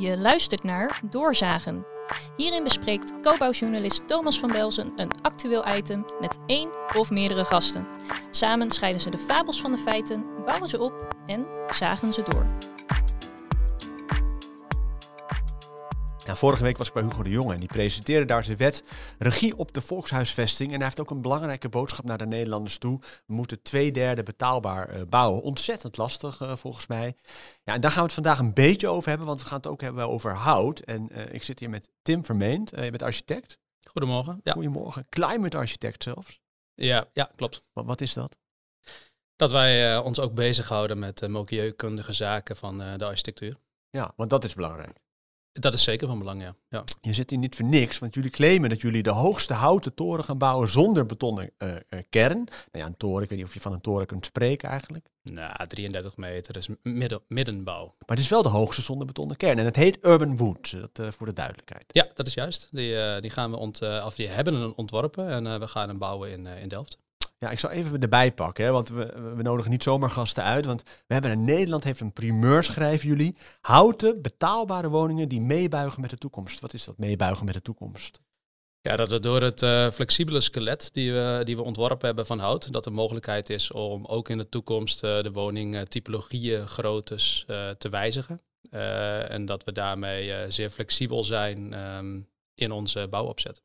Je luistert naar Doorzagen. Hierin bespreekt co-bouwjournalist Thomas van Belzen een actueel item met één of meerdere gasten. Samen scheiden ze de fabels van de feiten, bouwen ze op en zagen ze door. Nou, vorige week was ik bij Hugo de Jonge en die presenteerde daar zijn wet regie op de volkshuisvesting. En hij heeft ook een belangrijke boodschap naar de Nederlanders toe. We moeten twee derde betaalbaar uh, bouwen. Ontzettend lastig uh, volgens mij. Ja, en daar gaan we het vandaag een beetje over hebben, want we gaan het ook hebben over hout. En uh, ik zit hier met Tim Vermeend, je bent architect. Goedemorgen. Ja. Goedemorgen. Climate architect zelfs. Ja, ja klopt. Wat, wat is dat? Dat wij ons ook bezighouden met milieukundige zaken van de architectuur. Ja, want dat is belangrijk. Dat is zeker van belang, ja. ja. Je zit hier niet voor niks, want jullie claimen dat jullie de hoogste houten toren gaan bouwen zonder betonnen uh, uh, kern. Nou ja, een toren, ik weet niet of je van een toren kunt spreken eigenlijk. Nou, 33 meter, is midden, middenbouw. Maar het is wel de hoogste zonder betonnen kern en het heet Urban Wood, dat, uh, voor de duidelijkheid. Ja, dat is juist. Die, die gaan we ont, of die hebben een ontworpen en we gaan hem bouwen in, in Delft. Ja, ik zal even erbij pakken, hè, want we, we nodigen niet zomaar gasten uit. Want we hebben in Nederland heeft een primeur, schrijven jullie. Houten, betaalbare woningen die meebuigen met de toekomst. Wat is dat, meebuigen met de toekomst? Ja, dat we door het uh, flexibele skelet die we, die we ontworpen hebben van hout, dat er mogelijkheid is om ook in de toekomst uh, de woningtypologieën, groottes uh, te wijzigen. en dat we daarmee zeer flexibel zijn um, in onze bouwopzet.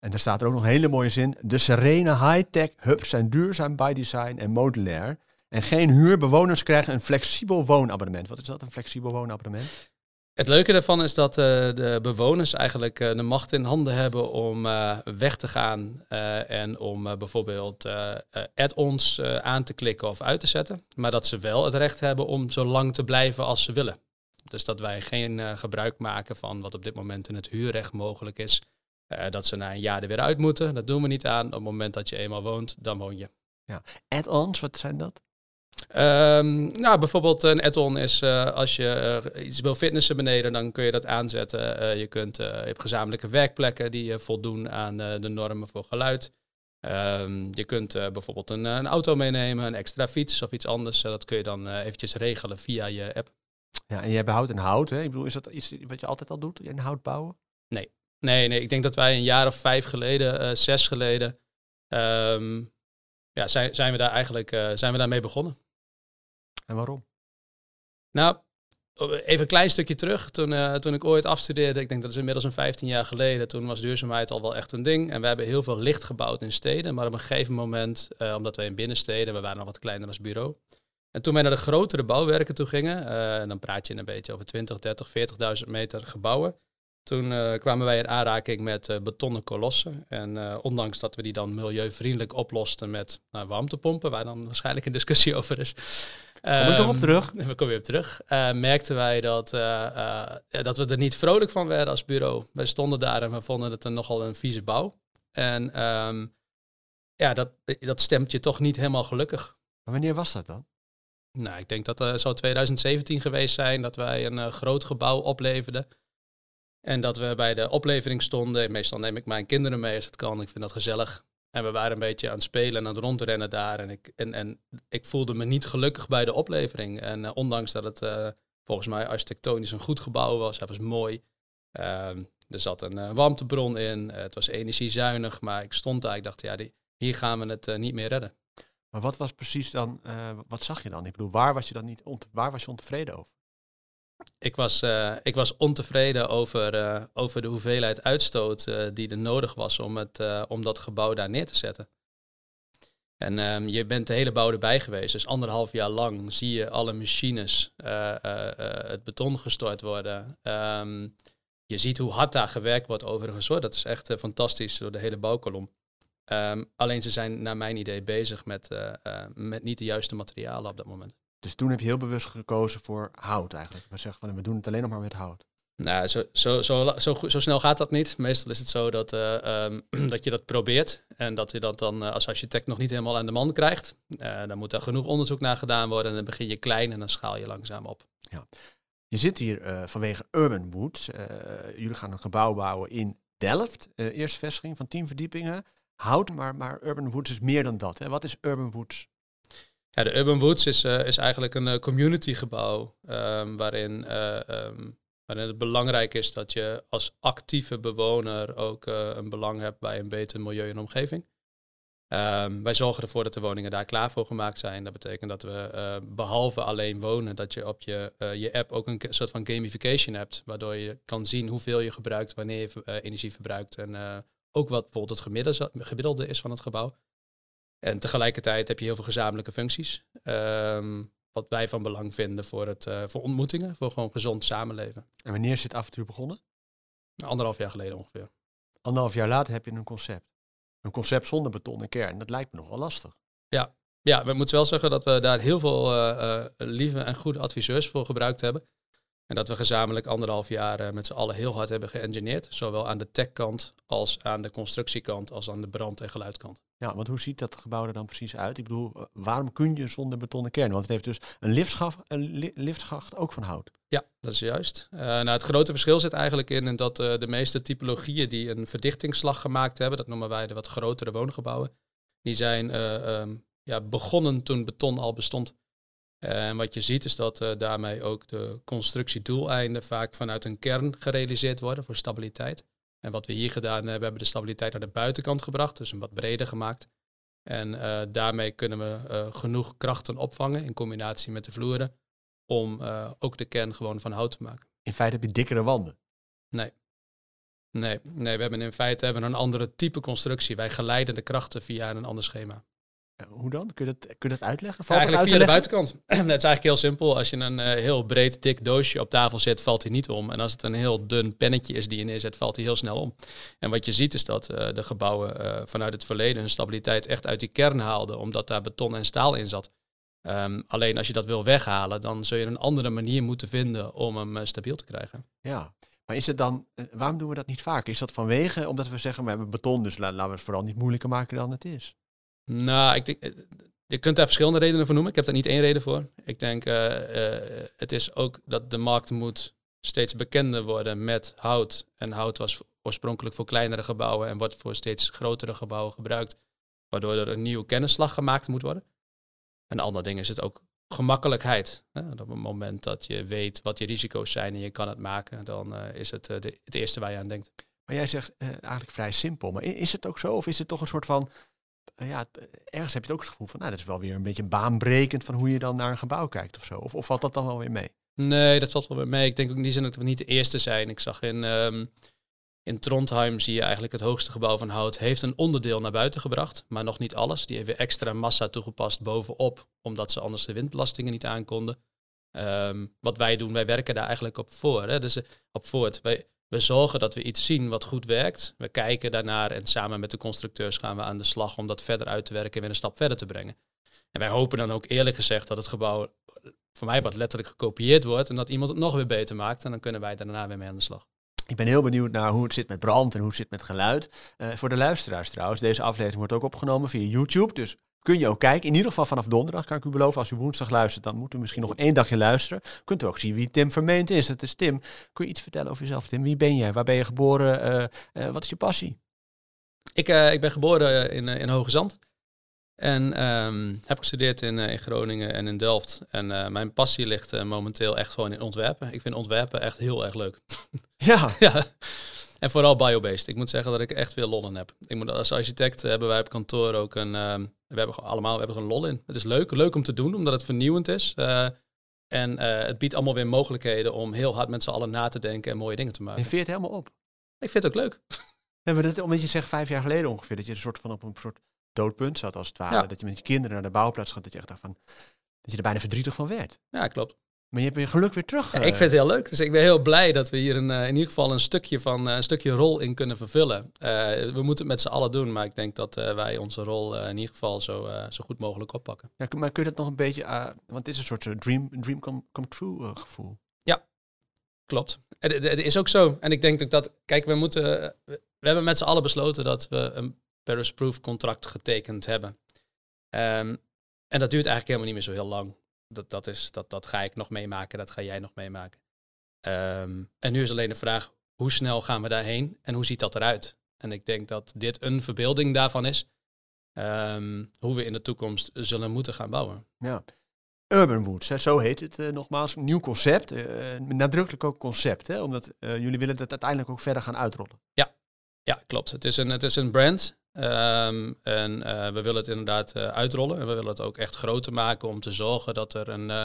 En er staat er ook nog een hele mooie zin. De serene high-tech hubs zijn duurzaam by design en modulair. En geen huurbewoners krijgen een flexibel woonabonnement. Wat is dat, een flexibel woonabonnement? Het leuke daarvan is dat uh, de bewoners eigenlijk uh, de macht in handen hebben om uh, weg te gaan en om bijvoorbeeld add-ons aan te klikken of uit te zetten. Maar dat ze wel het recht hebben om zo lang te blijven als ze willen. Dus dat wij geen gebruik maken van wat op dit moment in het huurrecht mogelijk is. Uh, dat ze na een jaar er weer uit moeten. Dat doen we niet aan. Op het moment dat je eenmaal woont, dan woon je. Ja. Add-ons, wat zijn dat? Um, nou, bijvoorbeeld een add-on is uh, als je uh, iets wil fitnessen beneden, dan kun je dat aanzetten. je, kunt, je hebt gezamenlijke werkplekken die voldoen aan de normen voor geluid. Um, je kunt bijvoorbeeld een, een, auto meenemen, een extra fiets of iets anders. dat kun je dan eventjes regelen via je app. Ja, en jij behoudt een hout, hè? Ik bedoel, is dat iets wat je altijd al doet, in hout bouwen? Nee, Nee, nee, ik denk dat wij een jaar of vijf geleden, uh, zes geleden, um, ja, zijn, zijn we daar eigenlijk uh, zijn we daarmee begonnen. En waarom? Nou, even een klein stukje terug. Toen, uh, toen ik ooit afstudeerde, ik denk dat is inmiddels een 15 jaar geleden, toen was duurzaamheid al wel echt een ding. En we hebben heel veel licht gebouwd in steden, maar op een gegeven moment, omdat wij in binnensteden, we waren nog wat kleiner als bureau. En toen wij naar de grotere bouwwerken toe gingen, dan praat je een beetje over 20, 30, 40.000 meter gebouwen. Toen uh, kwamen wij in aanraking met uh, betonnen kolossen. En uh, ondanks dat we die dan milieuvriendelijk oplosten met nou, warmtepompen, waar dan waarschijnlijk een discussie over is. Kom ik nog op ehm, terug? We komen weer op terug. merkten wij dat, dat we er niet vrolijk van werden als bureau. Wij stonden daar en we vonden het een nogal een vieze bouw. En um, ja, dat, dat stemt je toch niet helemaal gelukkig. Maar wanneer was dat dan? Nou, ik denk dat het zou 2017 geweest zijn dat wij een groot gebouw opleverden. En dat we bij de oplevering stonden. Meestal neem ik mijn kinderen mee als het kan. Ik vind dat gezellig. En we waren een beetje aan het spelen en aan het rondrennen daar. En ik, en, en ik voelde me niet gelukkig bij de oplevering. En uh, ondanks dat het uh, volgens mij architectonisch een goed gebouw was, het was mooi. Uh, er zat een uh, warmtebron in, het was energiezuinig. Maar ik stond daar, ik dacht, ja, hier gaan we het niet meer redden. Maar wat was precies dan, wat zag je dan? Ik bedoel, waar was je dan niet waar was je ontevreden over? Ik was, uh, ik was ontevreden over, uh, over de hoeveelheid uitstoot uh, die er nodig was om, het, om dat gebouw daar neer te zetten. En um, je bent de hele bouw erbij geweest, dus anderhalf jaar lang zie je alle machines het beton gestort worden. Um, je ziet hoe hard daar gewerkt wordt overigens hoor, dat is echt fantastisch door de hele bouwkolom. Um, alleen ze zijn naar mijn idee bezig met, met niet de juiste materialen op dat moment. Dus toen heb je heel bewust gekozen voor hout eigenlijk. We zeggen van we doen het alleen nog maar met hout. Nou, zo, zo, zo, zo, zo snel gaat dat niet. Meestal is het zo dat, uh, um, dat je dat probeert en dat je dat dan uh, als architect nog niet helemaal aan de man krijgt. Uh, dan moet er genoeg onderzoek naar gedaan worden en dan begin je klein en dan schaal je langzaam op. Ja. Je zit hier vanwege Urban Woods. jullie gaan een gebouw bouwen in Delft. eerste vestiging van tien verdiepingen. Hout, maar, maar Urban Woods is meer dan dat. Hè? Wat is Urban Woods ja, de Urban Woods is, uh, is eigenlijk een uh, communitygebouw um, waarin uh, um, waarin het belangrijk is dat je als actieve bewoner ook eh, een belang hebt bij een beter milieu en omgeving. Ehm, wij zorgen ervoor dat de woningen daar klaar voor gemaakt zijn. Dat betekent dat we behalve alleen wonen, dat je op je, je app ook een soort van gamification hebt. Waardoor je kan zien hoeveel je gebruikt, wanneer je energie verbruikt. En ook wat bijvoorbeeld het gemiddelde is van het gebouw. En tegelijkertijd heb je heel veel gezamenlijke functies. Um, wat wij van belang vinden voor, het, voor ontmoetingen, voor gewoon gezond samenleven. En wanneer is dit avontuur begonnen? Anderhalf jaar geleden ongeveer. Anderhalf jaar later heb je een concept. Een concept zonder betonnen kern. Dat lijkt me nog wel lastig. Ja, ja we moeten wel zeggen dat we daar heel veel uh, lieve en goede adviseurs voor gebruikt hebben. En dat we gezamenlijk anderhalf jaar uh, met z'n allen heel hard hebben geëngineerd. Zowel aan de techkant als aan de constructiekant als aan de brand- en geluidkant. Ja, want hoe ziet dat gebouw er dan precies uit? Ik bedoel, waarom kun je zonder betonnen kern? Want het heeft dus een liftschacht, een liftschacht ook van hout. Ja, dat is juist. Uh, nou, het grote verschil zit eigenlijk in dat uh, de meeste typologieën die een verdictingsslag gemaakt hebben, dat noemen wij de wat grotere woongebouwen, die zijn uh, um, ja, begonnen toen beton al bestond. En wat je ziet is dat daarmee ook de constructiedoeleinden vaak vanuit een kern gerealiseerd worden voor stabiliteit. En wat we hier gedaan hebben, we hebben de stabiliteit naar de buitenkant gebracht, dus een wat breder gemaakt. En uh, daarmee kunnen we uh, genoeg krachten opvangen in combinatie met de vloeren om ook de kern gewoon van hout te maken. In feite heb je dikkere wanden? Nee. Nee, nee we hebben in feite hebben een andere type constructie. Wij geleiden de krachten via een ander schema. Hoe dan? Kun je dat, kun je dat uitleggen? Valt eigenlijk via de buitenkant. het is eigenlijk heel simpel. Als je een uh, heel breed, dik doosje op tafel zet, valt hij niet om. En als het een heel dun pennetje is die je neerzet, valt hij heel snel om. En wat je ziet is dat uh, de gebouwen uh, vanuit het verleden hun stabiliteit echt uit die kern haalden, omdat daar beton en staal in zat. Um, alleen als je dat wil weghalen, dan zul je een andere manier moeten vinden om hem stabiel te krijgen. Ja, maar is het dan, waarom doen we dat niet vaak? Is dat vanwege, omdat we zeggen, we hebben beton, dus laten we het vooral niet moeilijker maken dan het is? Nou, ik denk, je kunt daar verschillende redenen voor noemen. Ik heb daar niet één reden voor. Ik denk, uh, uh, het is ook dat de markt moet steeds bekender worden met hout. En hout was oorspronkelijk voor kleinere gebouwen en wordt voor steeds grotere gebouwen gebruikt. Waardoor er een nieuwe kennisslag gemaakt moet worden. Een ander ding is het ook gemakkelijkheid. Op het moment dat je weet wat je risico's zijn en je kan het maken, dan is het de, het eerste waar je aan denkt. Maar jij zegt eigenlijk vrij simpel. Maar is het ook zo? Of is het toch een soort van ja, ergens heb je het ook het gevoel van, nou, dat is wel weer een beetje baanbrekend van hoe je dan naar een gebouw kijkt of zo. Of, of valt dat dan wel weer mee? Nee, dat valt wel weer mee. Ik denk ook in die zin dat we niet de eerste zijn. Ik zag in, um, in Trondheim zie je eigenlijk het hoogste gebouw van hout heeft een onderdeel naar buiten gebracht, maar nog niet alles. Die heeft weer extra massa toegepast bovenop, omdat ze anders de windbelastingen niet aankonden. Um, wat wij doen, wij werken daar eigenlijk op voor. Hè? Dus op voort. Wij, we zorgen dat we iets zien wat goed werkt. We kijken daarnaar en samen met de constructeurs gaan we aan de slag om dat verder uit te werken en weer een stap verder te brengen. En wij hopen dan ook eerlijk gezegd dat het gebouw voor mij wat letterlijk gekopieerd wordt en dat iemand het nog weer beter maakt. En dan kunnen wij daarna weer mee aan de slag. Ik ben heel benieuwd naar hoe het zit met brand en hoe het zit met geluid. Uh, voor de luisteraars trouwens, deze aflevering wordt ook opgenomen via YouTube. Dus kun je ook kijken. In ieder geval vanaf donderdag kan ik u beloven. Als u woensdag luistert, dan moet u misschien nog één dagje luisteren. Kunt u ook zien wie Tim Vermeend is. Dat is Tim. Kun je iets vertellen over jezelf, Tim? Wie ben jij? Waar ben je geboren? Uh, uh, wat is je passie? Ik, ik ben geboren in, in Hoge Zand. En um, heb gestudeerd in, in Groningen en in Delft. En mijn passie ligt momenteel echt gewoon in ontwerpen. Ik vind ontwerpen echt heel erg leuk. Ja. ja. En vooral biobased. Ik moet zeggen dat ik echt veel lol in heb. Ik moet, als architect hebben wij op kantoor ook een... Uh, we hebben allemaal we hebben er een lol in. Het is leuk, leuk om te doen, omdat het vernieuwend is. Uh, en het biedt allemaal weer mogelijkheden om heel hard met z'n allen na te denken en mooie dingen te maken. Je veert helemaal op. Ik vind het ook leuk. Ja, maar dat, omdat je zegt vijf jaar geleden ongeveer, dat je een soort van op een soort doodpunt zat als het ware. Ja. Dat je met je kinderen naar de bouwplaats gaat, dat je echt dacht van... Dat je er bijna verdrietig van werd. Ja, klopt. Maar je hebt je geluk weer terug. Ja, ik vind het heel leuk. Dus ik ben heel blij dat we hier een, uh, in ieder geval een stukje van uh, een stukje rol in kunnen vervullen. Uh, we moeten het met z'n allen doen, maar ik denk dat wij onze rol in ieder geval zo, zo goed mogelijk oppakken. Ja, maar kun je dat nog een beetje, want het is een soort dream, dream come, come true gevoel. Ja, klopt. Het, het, het, is ook zo. En ik denk ook dat, kijk, we moeten, we hebben met z'n allen besloten dat we een Paris Proof contract getekend hebben. Um, en dat duurt eigenlijk helemaal niet meer zo heel lang dat, dat, is, dat, dat ga ik nog meemaken, dat ga jij nog meemaken. Um, en nu is alleen de vraag, hoe snel gaan we daarheen en hoe ziet dat eruit? En ik denk dat dit een verbeelding daarvan is, um, hoe we in de toekomst zullen moeten gaan bouwen. Ja. Urban Woods, hè, zo heet het nogmaals. Een nieuw concept, nadrukkelijk ook concept, hè, omdat jullie willen het uiteindelijk ook verder gaan uitrollen. Ja, ja klopt. Het is een, het is een brand Ehm, en uh, we willen het inderdaad uh, uitrollen. En we willen het ook echt groter maken om te zorgen dat er een, uh,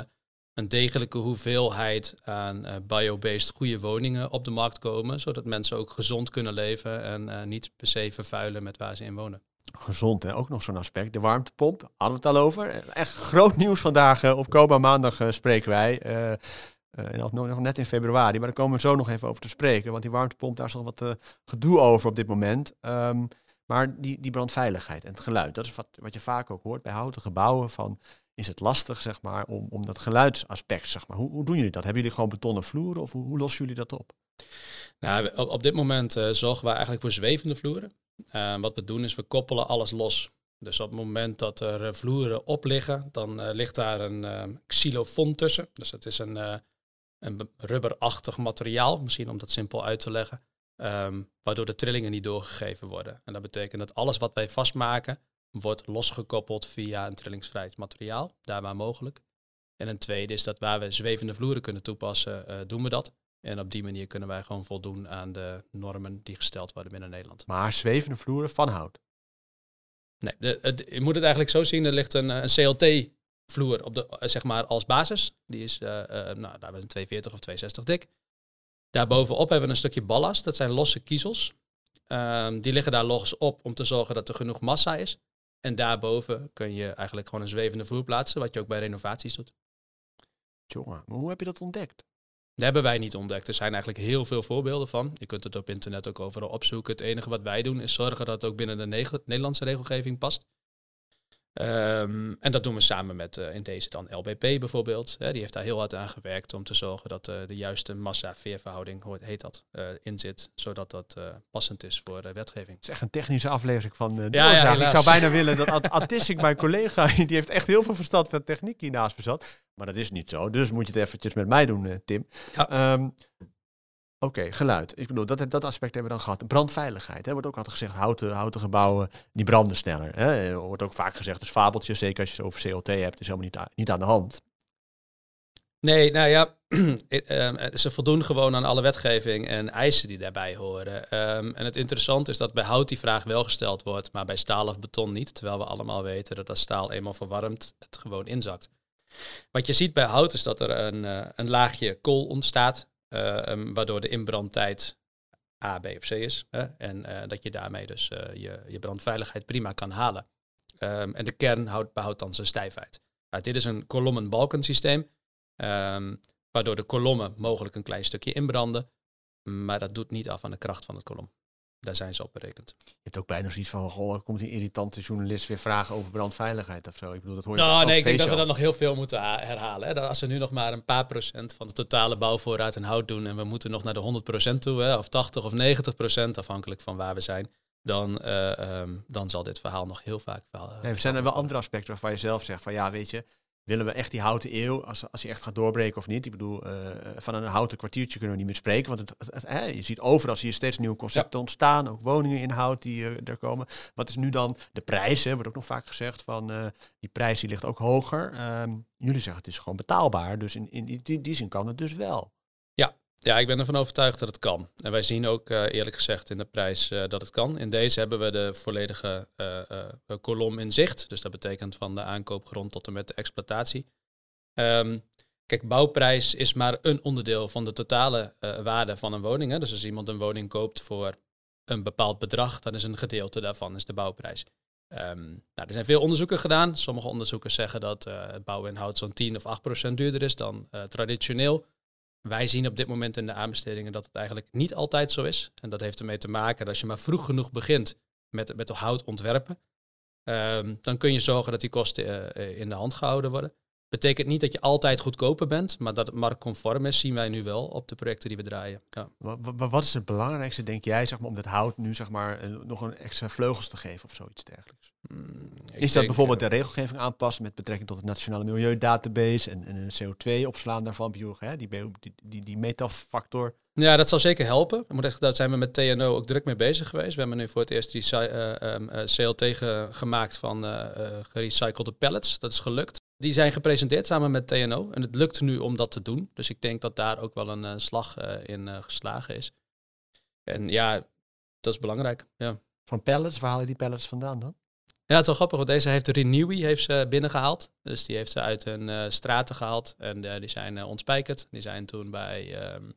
een degelijke hoeveelheid aan biobased goede woningen op de markt komen. Zodat mensen ook gezond kunnen leven en niet per se vervuilen met waar ze in wonen. Gezond, hè? ook nog zo'n aspect. De warmtepomp, hadden we het al over. Echt groot nieuws vandaag. op Koba maandag spreken wij. Nog, nog net in februari, maar daar komen we zo nog even over te spreken. Want die warmtepomp, daar is nog wat gedoe over op dit moment. Um, maar die, die brandveiligheid en het geluid, dat is wat, wat je vaak ook hoort bij houten gebouwen. Van, is het lastig, zeg maar, om, om dat geluidsaspect, zeg maar. Hoe, hoe doen jullie dat? Hebben jullie gewoon betonnen vloeren of hoe, lossen jullie dat op? Nou, op, dit moment uh, zorgen we eigenlijk voor zwevende vloeren. Uh, wat we doen is, we koppelen alles los. Dus op het moment dat er uh, vloeren op liggen, dan ligt daar een xylofon tussen. Dus dat is een, een rubberachtig materiaal, misschien om dat simpel uit te leggen. Um, waardoor de trillingen niet doorgegeven worden. En dat betekent dat alles wat wij vastmaken, wordt losgekoppeld via een trillingsvrij materiaal, daar waar mogelijk. En een tweede is dat waar we zwevende vloeren kunnen toepassen, uh, doen we dat. En op die manier kunnen wij gewoon voldoen aan de normen die gesteld worden binnen Nederland. Maar zwevende vloeren van hout? Nee, de, het, je moet het eigenlijk zo zien. Er ligt een, een CLT-vloer op de, eh, zeg maar als basis. Die is, uh, uh, nou, daar we een 240 of 260 dik. Daarbovenop hebben we een stukje ballast. Dat zijn losse kiezels. Um, die liggen daar los op om te zorgen dat er genoeg massa is. En daarboven kun je eigenlijk gewoon een zwevende vloer plaatsen, wat je ook bij renovaties doet. Jongen, maar hoe heb je dat ontdekt? Dat hebben wij niet ontdekt. Er zijn eigenlijk heel veel voorbeelden van. Je kunt het op internet ook overal opzoeken. Het enige wat wij doen is zorgen dat het ook binnen de Nederlandse regelgeving past. Um, en dat doen we samen met uh, in deze dan LBP bijvoorbeeld. Hè, die heeft daar heel hard aan gewerkt om te zorgen dat uh, de juiste massa-veerverhouding, heet dat, uh, in zit. Zodat dat passend is voor de wetgeving. Het is echt een technische aflevering van de ja, ja, Ik zou bijna willen dat Artistic, mijn collega, die heeft echt heel veel verstand van techniek hiernaast bezat. Maar dat is niet zo. Dus moet je het eventjes met mij doen, Tim. Ja. Um, Oké, geluid. Ik bedoel, dat, dat aspect hebben we dan gehad. Brandveiligheid. Hè, wordt ook altijd gezegd, houten, houten gebouwen, die branden sneller. Hè. Wordt ook vaak gezegd, dus fabeltjes, zeker als je het over CLT hebt, is helemaal niet, niet aan de hand. Nee, nou ja, ehm, ze voldoen gewoon aan alle wetgeving en eisen die daarbij horen. Ehm, en het interessante is dat bij hout die vraag wel gesteld wordt, maar bij staal of beton niet. Terwijl we allemaal weten dat als staal eenmaal verwarmt, het gewoon inzakt. Wat je ziet bij hout is dat er een, uh, een laagje kool ontstaat uh, waardoor de inbrandtijd A, B of C is. Hè? En uh, dat je daarmee dus uh, je, je brandveiligheid prima kan halen. Um, en de kern houdt, behoudt dan zijn stijfheid. Nou, dit is een kolommen-balkensysteem, um, waardoor de kolommen mogelijk een klein stukje inbranden, maar dat doet niet af aan de kracht van het kolom. Daar zijn ze op berekend. Je hebt ook bijna zoiets van, goh, komt die irritante journalist weer vragen over brandveiligheid of zo. Ik bedoel, dat hoor je Nou, nee, ik denk dat we dat nog heel veel moeten herhalen. Hè. Dat als we nu nog maar een paar procent van de totale bouwvoorraad in hout doen en we moeten nog naar de 100% toe, hè, of 80 of 90% afhankelijk van waar we zijn, dan, uh, um, dan zal dit verhaal nog heel vaak... Verhaal, nee, er zijn er wel andere aspecten waarvan je zelf zegt van, ja, weet je, willen we echt die houten eeuw, als, als die echt gaat doorbreken of niet? Ik bedoel, uh, van een houten kwartiertje kunnen we niet meer spreken. Want het, je ziet overal zie je steeds nieuwe concepten ontstaan. Ook woningen in hout die uh, er komen. Wat is nu dan de prijs? Hè, wordt ook nog vaak gezegd van uh, die prijs die ligt ook hoger. Um, jullie zeggen het is gewoon betaalbaar. Dus in, in die, die zin kan het dus wel. Ja, ik ben ervan overtuigd dat het kan. En wij zien ook uh, eerlijk gezegd in de prijs uh, dat het kan. In deze hebben we de volledige uh, kolom in zicht. Dus dat betekent van de aankoopgrond tot en met de exploitatie. Um, kijk, bouwprijs is maar een onderdeel van de totale waarde van een woning. Hè. Dus als iemand een woning koopt voor een bepaald bedrag, dan is een gedeelte daarvan is de bouwprijs. Um, nou, er zijn veel onderzoeken gedaan. Sommige onderzoekers zeggen dat bouwinhoud zo'n 10 of 8 procent duurder is dan traditioneel. Wij zien op dit moment in de aanbestedingen dat het eigenlijk niet altijd zo is. En dat heeft ermee te maken dat als je maar vroeg genoeg begint met, met hout ontwerpen, um, dan kun je zorgen dat die kosten uh, in de hand gehouden worden. Betekent niet dat je altijd goedkoper bent, maar dat het marktconform is, zien wij nu wel op de projecten die we draaien. Ja. Wat, is het belangrijkste, denk jij, zeg maar, om dat hout nu zeg maar, nog een extra vleugels te geven of zoiets dergelijks? Is dat bijvoorbeeld de regelgeving aanpassen met betrekking tot de Nationale Milieudatabase en, en een CO2-opslaan daarvan, hè, die, die, die, die metafactor? Ja, dat zal zeker helpen. Ik moet echt, daar zijn we met TNO ook druk mee bezig geweest. We hebben nu voor het eerst die uh, um, CLT ge gemaakt van uh, gerecyclede pellets. Dat is gelukt. die zijn gepresenteerd samen met TNO. En het lukt nu om dat te doen. Dus ik denk dat daar ook wel een slag uh, in geslagen is. En ja, dat is belangrijk. Ja. Van pallets, waar haal je die pallets vandaan dan? Ja, het is wel grappig, want deze heeft Renewy heeft ze binnengehaald. Dus die heeft ze uit hun straten gehaald en die zijn ontspijkerd. Die zijn toen bij um,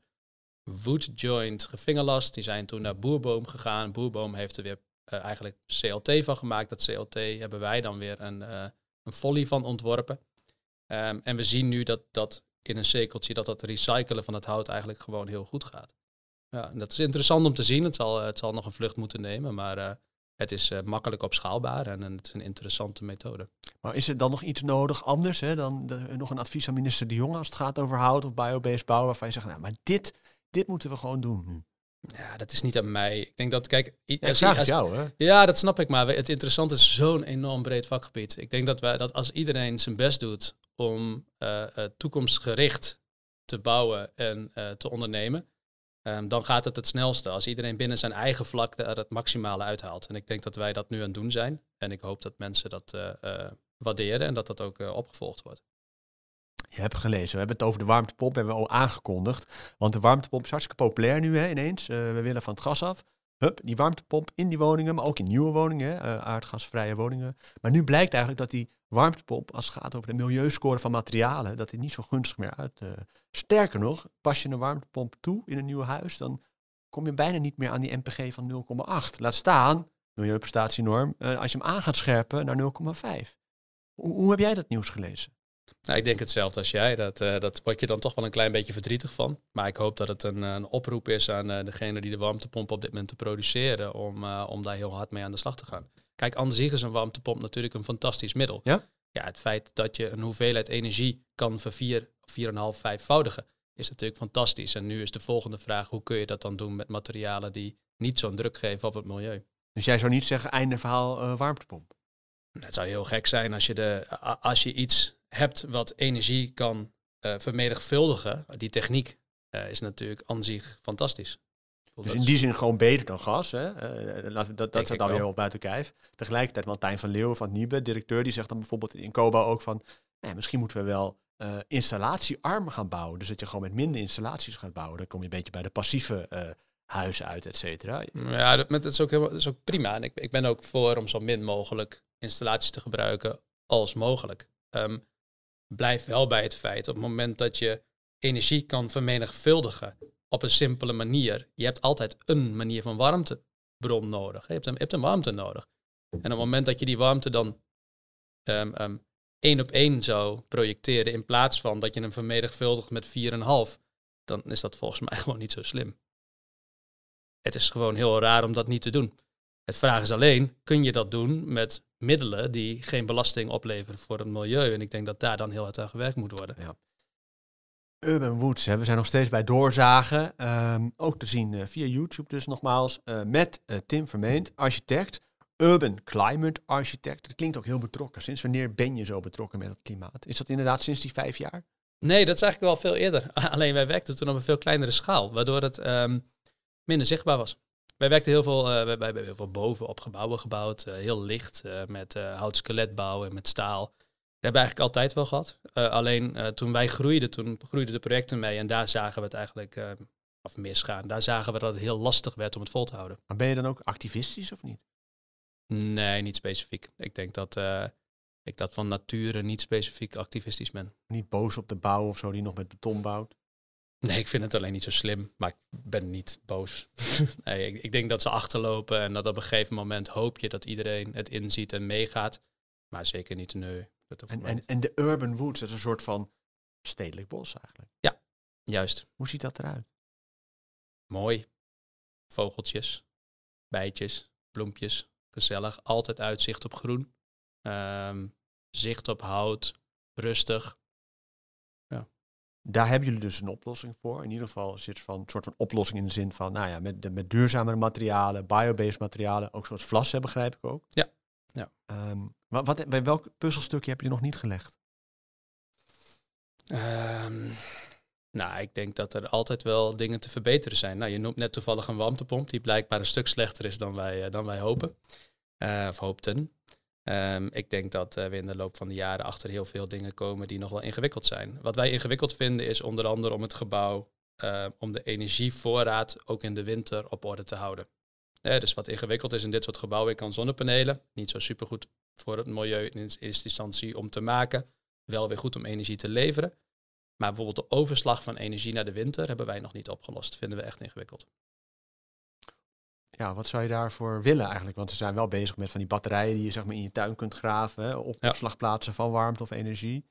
Wood Joint gefingerlast. Die zijn toen naar Boerboom gegaan. Boerboom heeft er weer eigenlijk CLT van gemaakt. Dat CLT hebben wij dan weer een een folly van ontworpen. Ehm, en we zien nu dat dat in een cirkeltje, dat dat recyclen van het hout eigenlijk gewoon heel goed gaat. Ja, en dat is interessant om te zien. Het zal, het zal nog een vlucht moeten nemen, maar uh, het is uh, makkelijk opschaalbaar en, en, het is een interessante methode. Maar is er dan nog iets nodig anders hè, dan de, nog een advies aan minister De Jong als het gaat over hout of biobased bouwen, waarvan je zegt, nou, maar dit, dit moeten we gewoon doen nu? Ja, dat is niet aan mij. Ik denk dat, kijk... Ja, ik als, jou, hè? Ja, dat snap ik, maar het interessante is zo'n enorm breed vakgebied. Ik denk dat, wij, dat als iedereen zijn best doet om uh, toekomstgericht te bouwen en uh, te ondernemen, um, dan gaat het het snelste. Als iedereen binnen zijn eigen vlak er het maximale uithaalt. En ik denk dat wij dat nu aan het doen zijn. En ik hoop dat mensen dat waarderen en dat dat ook opgevolgd wordt. Je hebt gelezen, we hebben het over de warmtepomp, hebben we al aangekondigd. Want de warmtepomp is hartstikke populair nu hè, ineens. We willen van het gas af. Hup, die warmtepomp in die woningen, maar ook in nieuwe woningen, uh, aardgasvrije woningen. Maar nu blijkt eigenlijk dat die warmtepomp, als het gaat over de milieuscore van materialen, dat die niet zo gunstig meer uit. Uh, sterker nog, pas je een warmtepomp toe in een nieuw huis, dan kom je bijna niet meer aan die MPG van 0,8. Laat staan, milieuprestatienorm, als je hem aan gaat scherpen naar 0,5. Hoe, hoe heb jij dat nieuws gelezen? Nou, ik denk hetzelfde als jij. Dat, uh, dat word je dan toch wel een klein beetje verdrietig van. Maar ik hoop dat het een, een oproep is aan uh, degene die de warmtepomp op dit moment te produceren. Om, uh, om daar heel hard mee aan de slag te gaan. Kijk, aan zich is een warmtepomp natuurlijk een fantastisch middel. Ja? Ja, het feit dat je een hoeveelheid energie kan vervier, vier en half, vijfvoudigen, is natuurlijk fantastisch. En nu is de volgende vraag, hoe kun je dat dan doen met materialen die niet zo'n druk geven op het milieu? Dus jij zou niet zeggen, einde verhaal warmtepomp? Het zou heel gek zijn als je, de, als je iets hebt wat energie kan uh, vermenigvuldigen, die techniek uh, is natuurlijk aan zich fantastisch. Dus in die zin gewoon beter dan gas. Hè? Uh, laten we, dat dat staat dan weer wel buiten kijf. Tegelijkertijd Martijn van Leeuwen van Niebe, directeur, die zegt dan bijvoorbeeld in Koba ook van... Nee, misschien moeten we wel uh, installatiearm gaan bouwen. Dus dat je gewoon met minder installaties gaat bouwen. Dan kom je een beetje bij de passieve uh, huizen uit, et cetera. Ja, dat, dat, is ook helemaal, dat is ook prima. En ik, ik ben ook voor om zo min mogelijk installaties te gebruiken als mogelijk. Um, blijf wel bij het feit op het moment dat je energie kan vermenigvuldigen op een simpele manier. Je hebt altijd een manier van warmtebron nodig. Je hebt een, hebt een warmte nodig. En op het moment dat je die warmte dan um, één op één zou projecteren in plaats van dat je hem vermenigvuldigt met 4,5, dan is dat volgens mij gewoon niet zo slim. Het is gewoon heel raar om dat niet te doen. Het vraag is alleen, kun je dat doen met middelen die geen belasting opleveren voor het milieu? En ik denk dat daar dan heel hard aan gewerkt moet worden. Ja. Urban Woods, hè. we zijn nog steeds bij doorzagen. Um, ook te zien uh, via YouTube dus nogmaals. Uh, met uh, Tim Vermeend, architect. Urban Climate Architect. Dat klinkt ook heel betrokken. Sinds wanneer ben je zo betrokken met het klimaat? Is dat inderdaad sinds die vijf jaar? Nee, dat is eigenlijk wel veel eerder. Alleen wij werkten toen op een veel kleinere schaal, waardoor het um, minder zichtbaar was. Wij werkten heel veel, uh, wij, wij, hebben heel veel boven op gebouwen gebouwd. Uh, heel licht, uh, met houtskeletbouw en met staal. Dat hebben we eigenlijk altijd wel gehad. alleen toen wij groeiden, toen groeiden de projecten mee. En daar zagen we het eigenlijk of misgaan. Daar zagen we dat het heel lastig werd om het vol te houden. Maar ben je dan ook activistisch of niet? Nee, niet specifiek. Ik denk dat ik dat van nature niet specifiek activistisch ben. Niet boos op de bouw of zo die nog met beton bouwt? Nee, ik vind het alleen niet zo slim, maar ik ben niet boos. nee, ik, ik, denk dat ze achterlopen en dat op een gegeven moment hoop je dat iedereen het inziet en meegaat. Maar zeker niet nee. En, en, en de urban woods, dat is een soort van stedelijk bos eigenlijk. Ja, juist. Hoe ziet dat eruit? Mooi. Vogeltjes, bijtjes, bloempjes, gezellig. Altijd uitzicht op groen. Um, zicht op hout, rustig. Daar hebben jullie dus een oplossing voor. In ieder geval zit van een soort van oplossing in de zin van, nou ja, met, de, met duurzamere materialen, biobased materialen, ook zoals vlassen begrijp ik ook. Ja. ja. Um, wat, wat, bij welk puzzelstukje heb je nog niet gelegd? Um, nou, ik denk dat er altijd wel dingen te verbeteren zijn. Nou, je noemt net toevallig een warmtepomp die blijkbaar een stuk slechter is dan wij, uh, dan wij hopen. Uh, of hoopten. Ehm, ik denk dat we in de loop van de jaren achter heel veel dingen komen die nog wel ingewikkeld zijn. Wat wij ingewikkeld vinden is onder andere om het gebouw, om de energievoorraad ook in de winter op orde te houden. dus wat ingewikkeld is in dit soort gebouwen, ik kan zonnepanelen, niet zo supergoed voor het milieu in eerste instantie om te maken, wel weer goed om energie te leveren. Maar bijvoorbeeld de overslag van energie naar de winter hebben wij nog niet opgelost. Vinden we echt ingewikkeld. Ja, wat zou je daarvoor willen eigenlijk? Want ze zijn wel bezig met van die batterijen die je zeg maar in je tuin kunt graven, hè, op ja. opslagplaatsen van warmte of energie.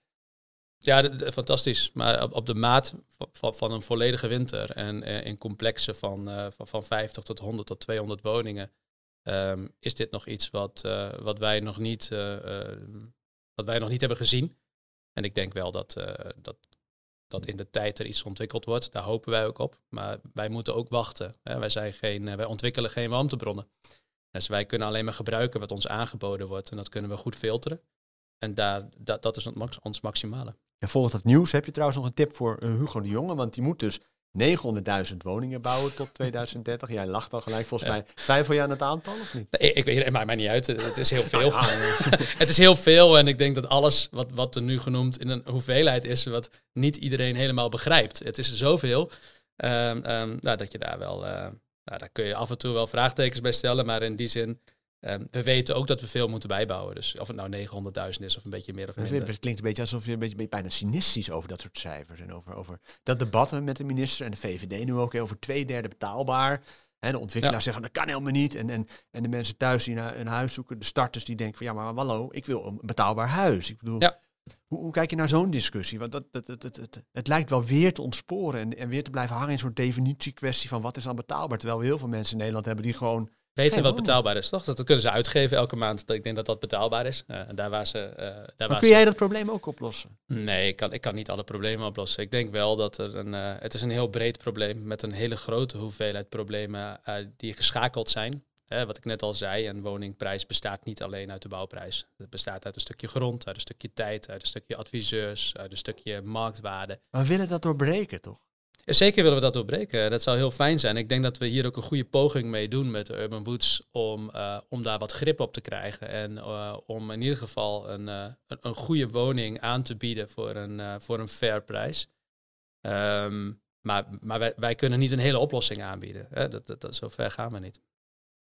Ja, fantastisch. Maar op, op de maat van, van, een volledige winter en uh, in complexen van, uh, van, van 50 tot 100 tot 200 woningen, um, is dit nog iets wat, uh, wat, wij nog niet, wat wij nog niet hebben gezien. En ik denk wel dat, dat dat in de tijd er iets ontwikkeld wordt. Daar hopen wij ook op. Maar wij moeten ook wachten. Hè. Wij, zijn geen, eh, wij ontwikkelen geen warmtebronnen. Dus wij kunnen alleen maar gebruiken wat ons aangeboden wordt. En dat kunnen we goed filteren. En daar, dat, dat is ons maximale. En volgens het nieuws heb je trouwens nog een tip voor uh, Hugo de Jonge. Want die moet dus 900.000 woningen bouwen tot 2030. Jij lacht al gelijk. Volgens mij twijfel je aan het aantal of niet? Nee, ik weet het maakt mij niet uit. Het is heel veel. het is heel veel en ik denk dat alles wat, wat er nu genoemd in een hoeveelheid is, wat niet iedereen helemaal begrijpt. Het is zoveel um, um, nou, dat je daar wel, uh, nou, daar kun je af en toe wel vraagtekens bij stellen, maar in die zin Ehm, we weten ook dat we veel moeten bijbouwen. Dus of het nou 900.000 is of een beetje meer of minder. Het klinkt een beetje alsof je een beetje, bijna cynistisch over dat soort cijfers. En over, over dat debatten met de minister en de VVD nu ook over twee derde betaalbaar. En de ontwikkelaars zeggen dat kan helemaal niet. En, en, en de mensen thuis die naar een huis zoeken, de starters die denken van ja, maar hallo, ik wil een betaalbaar huis. Ik bedoel, ja. hoe, hoe, kijk je naar zo'n discussie? Want dat, dat, dat, dat, het, het lijkt wel weer te ontsporen en, en weer te blijven hangen in een soort definitiekwestie van wat is dan betaalbaar. Terwijl we heel veel mensen in Nederland hebben die gewoon weten wat betaalbaar is, toch? Dat kunnen ze uitgeven elke maand. Ik denk dat dat betaalbaar is. Uh, daar waar ze, uh, daar maar kun jij dat probleem ook oplossen? Nee, ik kan, ik kan niet alle problemen oplossen. Ik denk wel dat er een... Uh, het is een heel breed probleem met een hele grote hoeveelheid problemen die geschakeld zijn. wat ik net al zei, een woningprijs bestaat niet alleen uit de bouwprijs. Het bestaat uit een stukje grond, uit een stukje tijd, uit een stukje adviseurs, uit een stukje marktwaarde. Maar we willen dat doorbreken, toch? Zeker willen we dat doorbreken. Dat zou heel fijn zijn. Ik denk dat we hier ook een goede poging mee doen met Urban Woods om, uh, om daar wat grip op te krijgen. En uh, om in ieder geval een, uh, een, een, goede woning aan te bieden voor een, voor een fair prijs. Um, maar maar wij, kunnen niet een hele oplossing aanbieden. Hè? Dat, dat, dat, zo ver gaan we niet.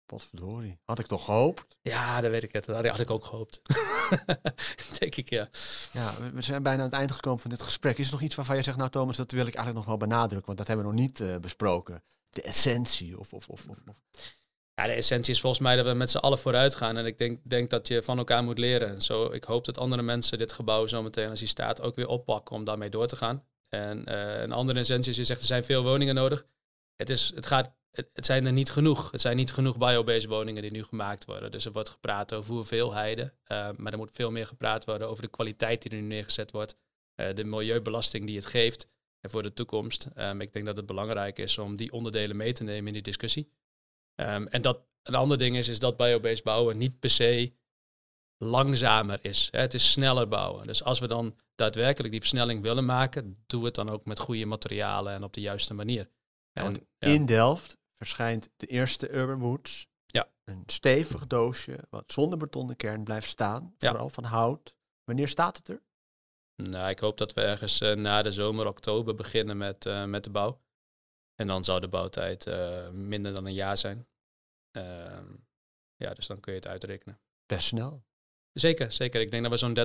Potverdorie. Had ik toch gehoopt? Ja, dat weet ik het. Dat had ik ook gehoopt. Denk ik, ja. Ja, we zijn bijna aan het eind gekomen van dit gesprek. Is er nog iets waarvan je zegt, nou Thomas, dat wil ik eigenlijk nog wel benadrukken, want dat hebben we nog niet uh, besproken. De essentie of, of, of, of, Ja, de essentie is volgens mij dat we met z'n allen vooruit gaan. En ik denk, denk dat je van elkaar moet leren. Zo, ik hoop dat andere mensen dit gebouw zo meteen als hij staat ook weer oppakken om daarmee door te gaan. En uh, een andere essentie is, je zegt er zijn veel woningen nodig. Het, is, het gaat het, zijn er niet genoeg. Het zijn niet genoeg biobased woningen die nu gemaakt worden. Dus er wordt gepraat over hoeveelheden. Uh, maar er moet veel meer gepraat worden over de kwaliteit die er nu neergezet wordt. Uh, de milieubelasting die het geeft en voor de toekomst. Um, ik denk dat het belangrijk is om die onderdelen mee te nemen in die discussie. Um, en dat, een ander ding is, is dat biobased bouwen niet per se langzamer is. Het is sneller bouwen. Dus als we dan daadwerkelijk die versnelling willen maken, doe het dan ook met goede materialen en op de juiste manier. En, ja. In Delft verschijnt de eerste Urban Woods. Ja. Een stevig doosje wat zonder betonnen kern blijft staan. Vooral van hout. Wanneer staat het er? Nou, ik hoop dat we ergens uh, na de zomer, oktober beginnen met, uh, met de bouw. En dan zou de bouwtijd uh, minder dan een jaar zijn. Ehm, ja, dus dan kun je het uitrekenen. Best snel. Zeker, zeker. Ik denk dat we zo'n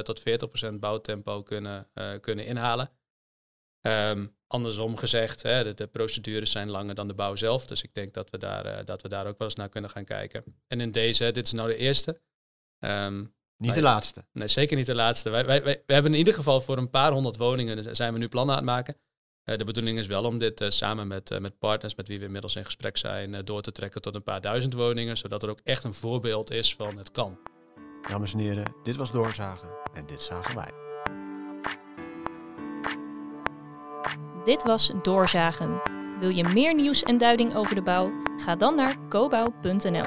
30% tot 40% bouwtempo kunnen, kunnen inhalen. Um, andersom gezegd, hè, de, de, procedures zijn langer dan de bouw zelf. Dus ik denk dat we, daar, uh, dat we daar ook wel eens naar kunnen gaan kijken. En in deze, dit is nou de eerste. Um, niet de laatste. Nee, zeker niet de laatste. Wij, wij, hebben in ieder geval voor een paar honderd woningen zijn we nu plannen aan het maken. Uh, de bedoeling is wel om dit uh, samen met, met partners met wie we inmiddels in gesprek zijn, door te trekken tot een paar duizend woningen. Zodat er ook echt een voorbeeld is van het kan. Dames en heren, dit was Doorzagen en dit zagen wij. Dit was Doorzagen. Wil je meer nieuws en duiding over de bouw? Ga dan naar cobouw.nl.